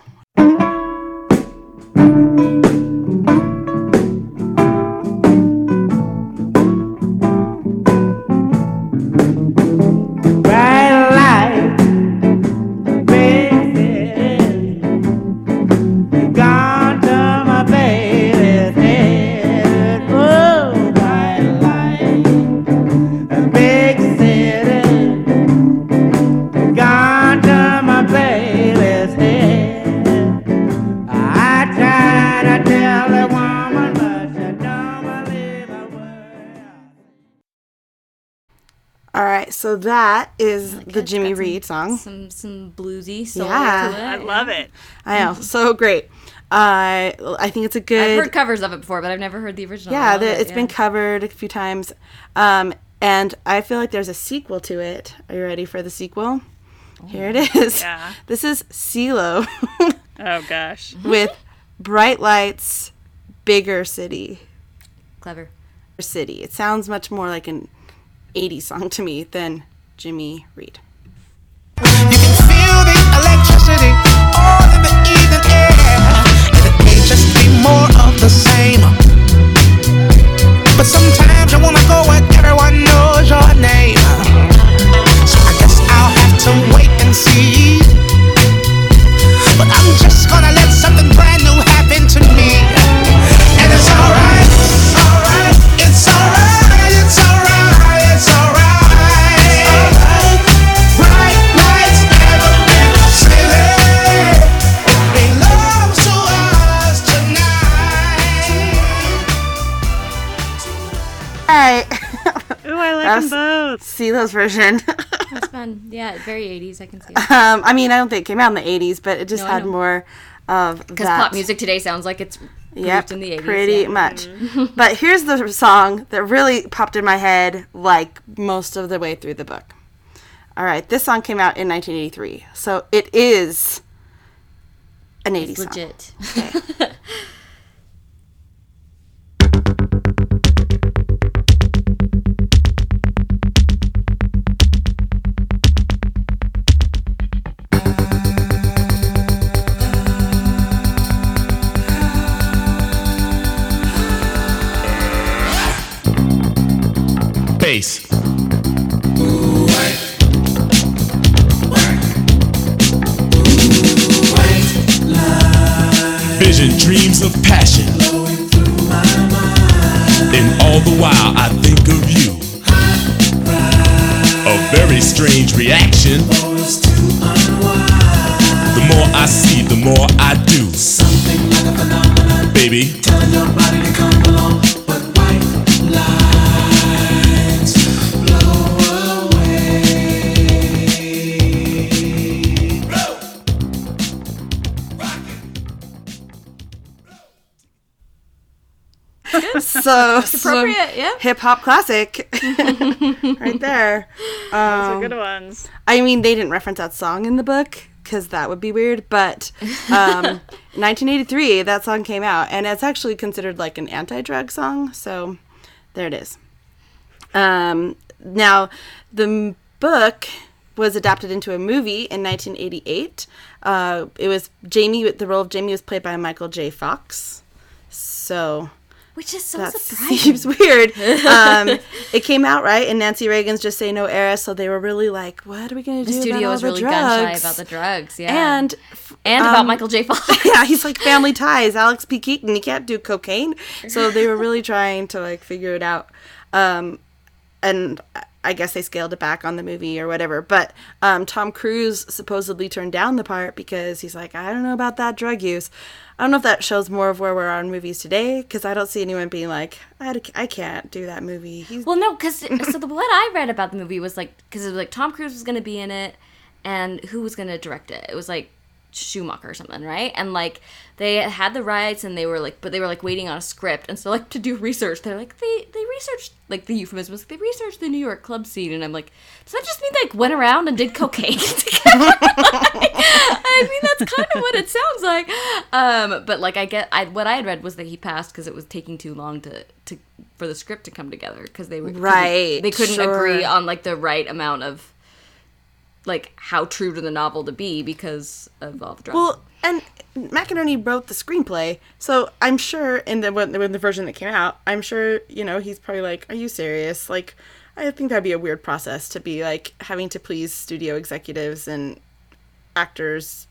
so that is the Jimmy got some- Reed song. some some bluesy soul Yeah. to it I love it. I know, so great. I I think it's a good. I've heard covers of it before but i've never heard the original yeah, the, it, it's been covered a few times, um, and I feel like there's a sequel to it. Are you ready for the sequel? Here it is. Yeah. This is CeeLo Oh gosh. with Bright Lights, Bigger City. clever City. It sounds much more like an 80s song to me than Jimmy Reed. You can feel the electricity all in the evening air. And it may just be more of the same. But sometimes wanna go where everyone knows your name. So I guess I'll have to wait and see. But I'm just gonna let something brand new happen to me. And it's alright, alright, it's alright, it's alright, Ooh, I like That's- both. CeeLo's version. it's fun yeah very 80s i can see it um, I mean, I don't think it came out in the 80s, but it just No, had more of because pop music today sounds like it's Yep, in the 80s pretty yeah. much. but here's the song that really popped in my head like most of the way through the book. All right, this song came out in 1983, so it is an 80s it's song. legit Bass. Vision, dreams of passion. And all the while I think of you. A very very strange reaction. The more I see, the more I do. Something like a phenomenon. Baby. So, Appropriate, yeah. hip hop classic, right there. Those are Um, good ones. I mean, they didn't reference that song in the book because that would be weird. But um, 1983, that song came out, and it's actually considered like an anti-drug song. So there it is. Um, now, the m- book was adapted into a movie in 1988. Uh, it was Jamie. The role of Jamie was played by Michael J. Fox. So Which is so that surprising. seems weird. Um, it came out right in Nancy Reagan's "Just Say No" era, so they were really like, "What are we going to do?" the do?" studio about was really gun shy about the drugs, yeah. and and about um, Michael J. Fox. yeah, he's like family ties. Alex P. Keaton, he can't do cocaine, so they were really trying to like figure it out. Um, and I guess they scaled it back on the movie or whatever. But um, Tom Cruise supposedly turned down the part because he's like, I don't know about that drug use. I don't know if that shows more of where we're on movies today because I don't see anyone being like, I, I can't do that movie. He's Well, no, because so the what I read about the movie was like because it was like Tom Cruise was going to be in it, and who was going to direct it? It was like Schumacher or something, right? And like they had the rights, and they were like, but they were like waiting on a script, and so like to do research, they're like they they researched like the euphemism was like, they researched the New York club scene, and I'm like, does that just mean they like went around and did cocaine? Together? I mean, that's kind of what it sounds like. Um, but like I get, I what I had read was that he passed because it was taking too long to to for the script to come together because they were Right, They couldn't sure. agree on like the right amount of like how true to the novel to be because of all the drama. Well, and McInerney wrote the screenplay, so I'm sure in the when, when the version that came out, I'm sure you know he's probably like, "Are you serious?" Like, I think that'd be a weird process to be like having to please studio executives and actors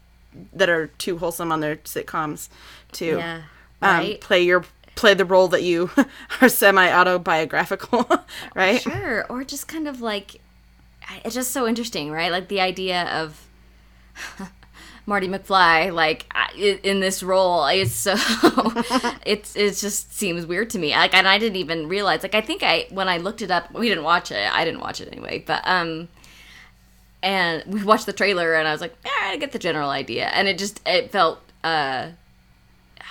that are too wholesome on their sitcoms to yeah, um, right. play your play the role that you are semi autobiographical, right? Sure, or just kind of like it's just so interesting, right? Like the idea of Marty McFly, like in this role, it's so it's it just seems weird to me. Like, and I didn't even realize. Like, I think I when I looked it up, we didn't watch it. I didn't watch it anyway, but um, and we watched the trailer, and I was like, yeah, I get the general idea, and it just it felt uh.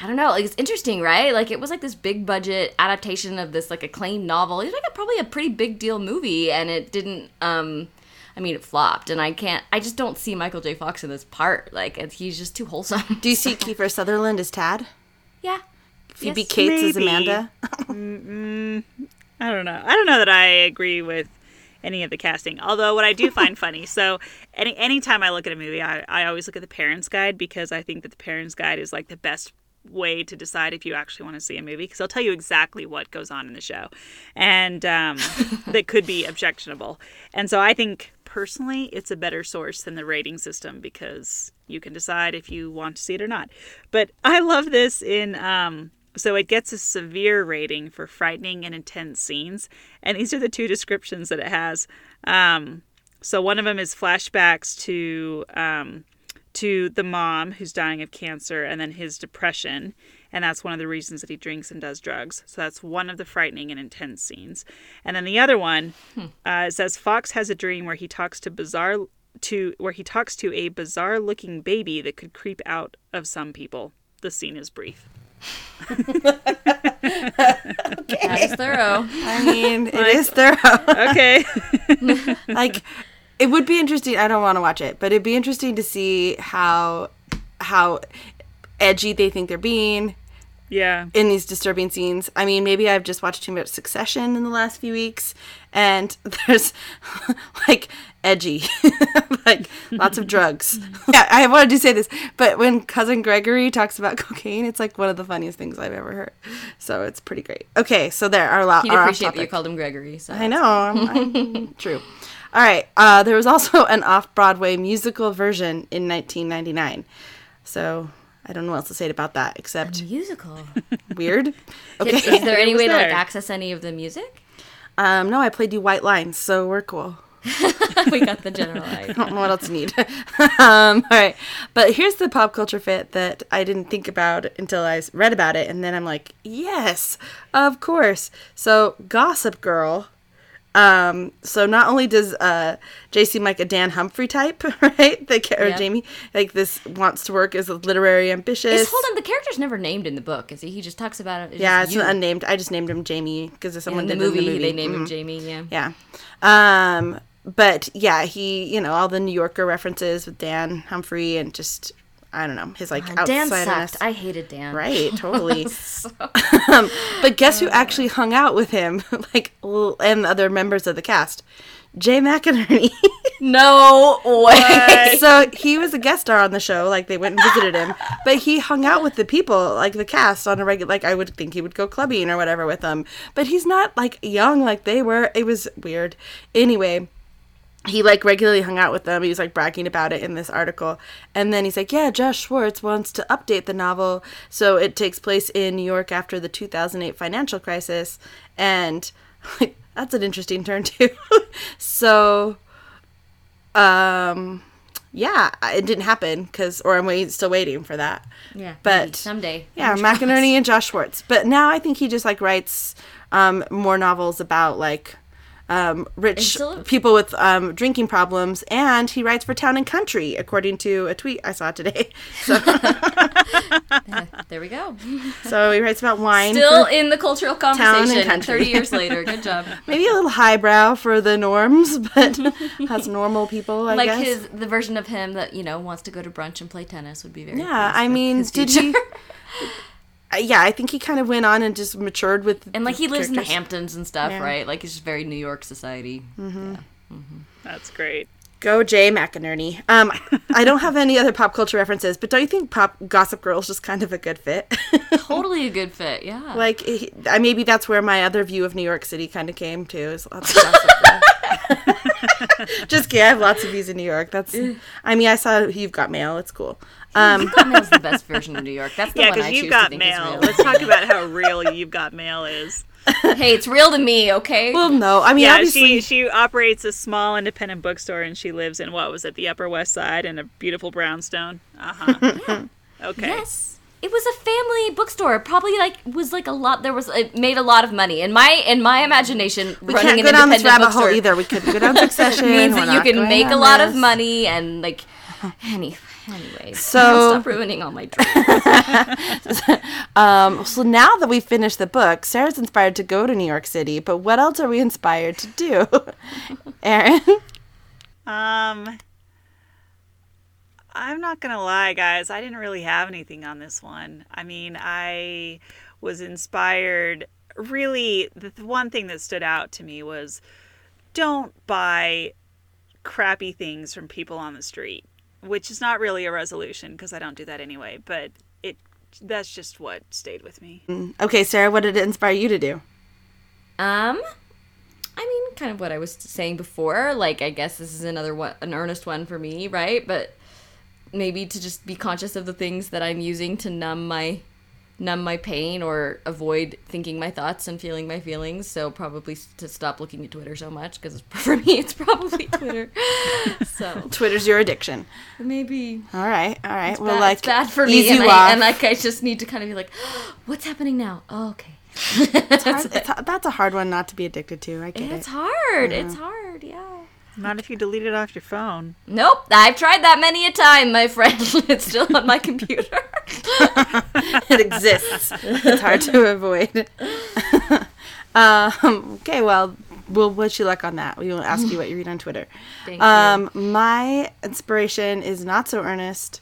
I don't know. Like it's interesting, right? Like it was like this big budget adaptation of this like acclaimed novel. It was like a, probably a pretty big deal movie, and it didn't. um I mean, it flopped, and I can't. I just don't see Michael J. Fox in this part. Like it's, he's just too wholesome. Do you see Kiefer Sutherland as Tad? yeah. Phoebe Yes. Cates as maybe. Amanda? I don't know. I don't know that I agree with any of the casting. Although what I do find funny, so any anytime I look at a movie, I, I always look at the parents guide because I think that the parents guide is like the best way to decide if you actually want to see a movie because they'll tell you exactly what goes on in the show. And um, that could be objectionable. And so i think personally it's a better source than the rating system because you can decide if you want to see it or not. But i love this in um, so it gets a severe rating for frightening and intense scenes. And these are the two descriptions that it has. Um, so one of them is flashbacks to um, to the mom who's dying of cancer and then his depression and that's one of the reasons that he drinks and does drugs. So that's one of the frightening and intense scenes. And then the other one uh, says fox has a dream where he talks to bizarre to where he talks to a bizarre looking baby that could creep out of some people. The scene is brief. That is thorough. I mean, it is thorough. okay. Like it would be interesting i don't want to watch it but it'd be interesting to see how how edgy they think they're being yeah in these disturbing scenes i mean maybe i've just watched too much succession in the last few weeks and there's like edgy like lots of drugs yeah i wanted to say this but when cousin gregory talks about cocaine it's like one of the funniest things i've ever heard so it's pretty great okay so there our, lo- He'd our off appreciate that you called him Gregory. So I know. I'm, I'm true. All right. Uh, there was also an off-Broadway musical version in 1999. So I don't know what else to say about that except musical. weird. Okay. Is there any way to like access any of the music? Um, no, I played you White Lines, so we're cool. we got the general idea. I don't know what else you need. um, all right. But here's the pop culture fit that I didn't think about until I read about it. And then I'm like, yes, of course. So, Gossip Girl. Um, so not only does uh, Jay seem like a Dan Humphrey type, right? The, or Yeah. Jamie, like this wants to work as a literary ambitious. Is hold on, the character's never named in the book, is he? He just talks about it. yeah, it's you. unnamed. I just named him Jamie because of someone in the movie, in the movie. they name him Mhm. Jamie. Yeah. Yeah. Um, but yeah, he, you know, all the New Yorker references with Dan Humphrey and just, I don't know, his like Dan outsiderness. sucked. I hated Dan. Right, totally. um, but guess who actually hung out with him, like, and other members of the cast? Jay McInerney. No way. so he was a guest star on the show. Like they went and visited him, but he hung out with the people, like the cast, on a regular. Like I would think he would go clubbing or whatever with them, but he's not like young like they were. It was weird. Anyway, he like regularly hung out with them. He was like bragging about it in this article. And then he's like, Yeah, Josh Schwartz wants to update the novel. So it takes place in New York after the 2008 financial crisis. And like, that's an interesting turn, too. so, um, yeah, it didn't happen because, or I'm wait, still waiting for that. yeah, But- someday. Yeah, McInerney and Josh Schwartz. But now I think he just like writes um, more novels about like um, rich still- people with um, drinking problems, and he writes for Town and Country, according to a tweet I saw today. So, There we go. so he writes about wine. Still in the cultural town and conversation. country. Thirty years later, good job. maybe a little highbrow for the norms, but has normal people. I like guess. his the version of him that you know wants to go to brunch and play tennis would be very. yeah, I mean, did he? Yeah, I think he kind of went on and just matured with. And like he lives in the. Hamptons and stuff, Yeah. right? Like he's just very New York society. That's great. Go Jay McInerney. Um, I don't have any other pop culture references, but don't you think Pop Gossip Girl is just kind of a good fit? Totally a good fit. Yeah. like, he, I maybe that's where my other view of New York City kind of came to. Is lots of Gossip Girl. just kidding. I have lots of views in New York. That's. I mean, I saw You've Got Mail. It's cool. Um, is the best version of New York. That's the Yeah, one I because choose you've to got think is mail. real. Let's talk about how real you've got mail is. hey, it's real to me, okay? well, no. I mean, Yeah, obviously. she she operates a small independent bookstore, and she lives in what was it, the Upper West Side, in a beautiful brownstone. Uh huh. Okay. Yes. It was a family bookstore. Probably like was like a lot. There was it made a lot of money in my in my imagination. we running can't an go down this independent rabbit hole either. We could go down Succession. means We're that you can make a on lot of money and like any anyways. So- stop ruining all my dreams. Um, so now that we've finished the book, Sarah's inspired to go to New York City, but what else are we inspired to do? Erin? Um, I'm not gonna lie, guys. I didn't really have anything on this one. I mean, I was inspired. Really, the the one thing that stood out to me was don't buy crappy things from people on the street, which is not really a resolution because I don't do that anyway. But it that's just what stayed with me. Okay, Sarah, what did it inspire you to do? Um, I mean, kind of what I was saying before. Like, I guess this is another one, an earnest one for me, right? But maybe to just be conscious of the things that I'm using to numb my numb my pain or avoid thinking my thoughts and feeling my feelings. So probably to stop looking at Twitter so much because for me it's probably Twitter. so Twitter's your addiction. maybe All right, all right. well, bad, like it's bad for me, and I, off. and like I just need to kind of be like, what's happening now? Oh, okay. It's hard- it's- that's a hard one not to be addicted to. I get It's it. hard. It's hard. Yeah. Not if you delete it off your phone. Nope, I've tried that many a time, my friend. it's still on my computer. it exists. It's hard to avoid. um, okay, well, we'll wish you luck on that. We will ask you what you read on Twitter. Thank um, My inspiration is not so earnest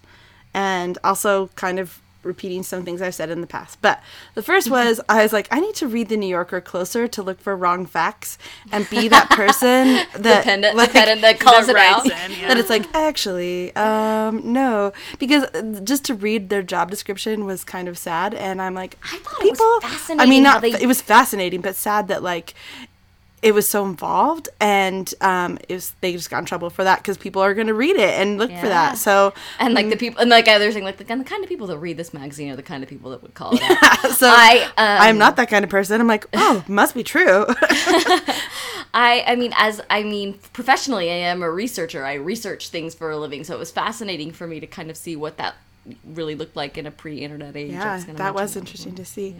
and also kind of repeating some things I've said in the past. But the first was I was like, I need to read the New Yorker closer to look for wrong facts and be that person that Pendant, like, pendant that calls That it out. in, yeah. that it's like actually um no because uh, just to read their job description was kind of sad and i'm like I thought it was fascinating. i mean not they- it was fascinating but sad that like it was so involved and um it was they just got in trouble for that because people are going to read it and look for that. So And like the people, and like others saying, like the, and the kind of people that read this magazine are the kind of people that would call it out. so I, um, i'm not that kind of person. I'm like oh must be true. I I mean as I mean professionally I am a researcher. I research things for a living, so it was fascinating for me to kind of see what that really looked like in a pre-internet age. Yeah, that was interesting to see.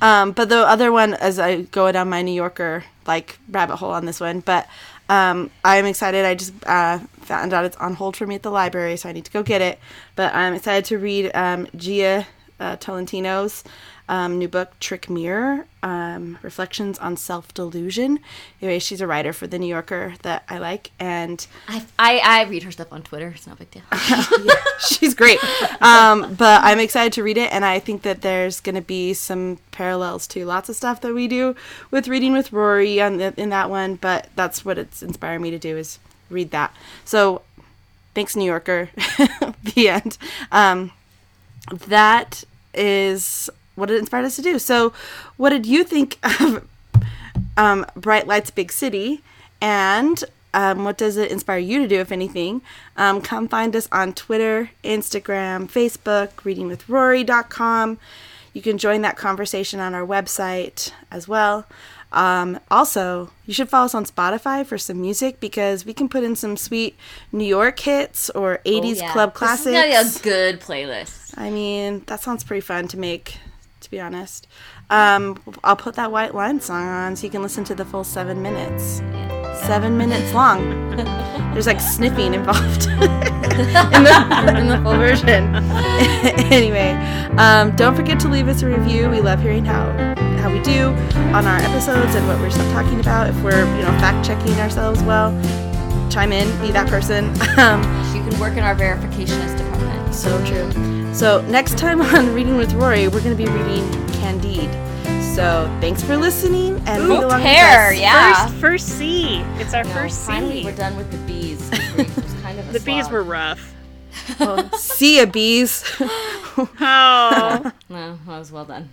Um, but the other one, as I go down my New Yorker like rabbit hole on this one, but um, I'm excited. I just uh, found out it's on hold for me at the library, so I need to go get it. But I'm excited to read um, Jia uh, Tolentino's um, new book, Trick Mirror um, Reflections on Self Delusion. Anyway, she's a writer for the New Yorker that I like, and I, I I read her stuff on Twitter. It's no big deal. she's great. Um, but I'm excited to read it, and I think that there's going to be some parallels to lots of stuff that we do with reading with Rory on the, in that one. But that's what it's inspired me to do is read that. So thanks, New Yorker. the end. Um, that is what it inspired us to do. So, what did you think of um, Bright Lights Big City? And um, what does it inspire you to do, if anything? Um, come find us on Twitter, Instagram, Facebook, readingwithrory.com. You can join that conversation on our website as well. Um, also, you should follow us on Spotify for some music because we can put in some sweet New York hits or 80s Yeah. club This is classics. gonna be a good playlist. I mean, that sounds pretty fun to make, to be honest. Um, I'll put that White Line song on so you can listen to the full seven minutes. Seven minutes long. There's like sniffing involved in, the, in the full version. anyway, um, don't forget to leave us a review. We love hearing how how we do on our episodes and what we're talking about. If we're you know fact checking ourselves well, chime in, be that person. Um, You can work in our verificationist department. so true. So next time on Reading with Rory, we're going to be reading Candide. So thanks for listening and read along with Hair, us. yeah. First, first C. It's our No, first finally, C. we're done with the bees. Kind of a The bees were rough. See ya, bees. Oh. No, that was well done.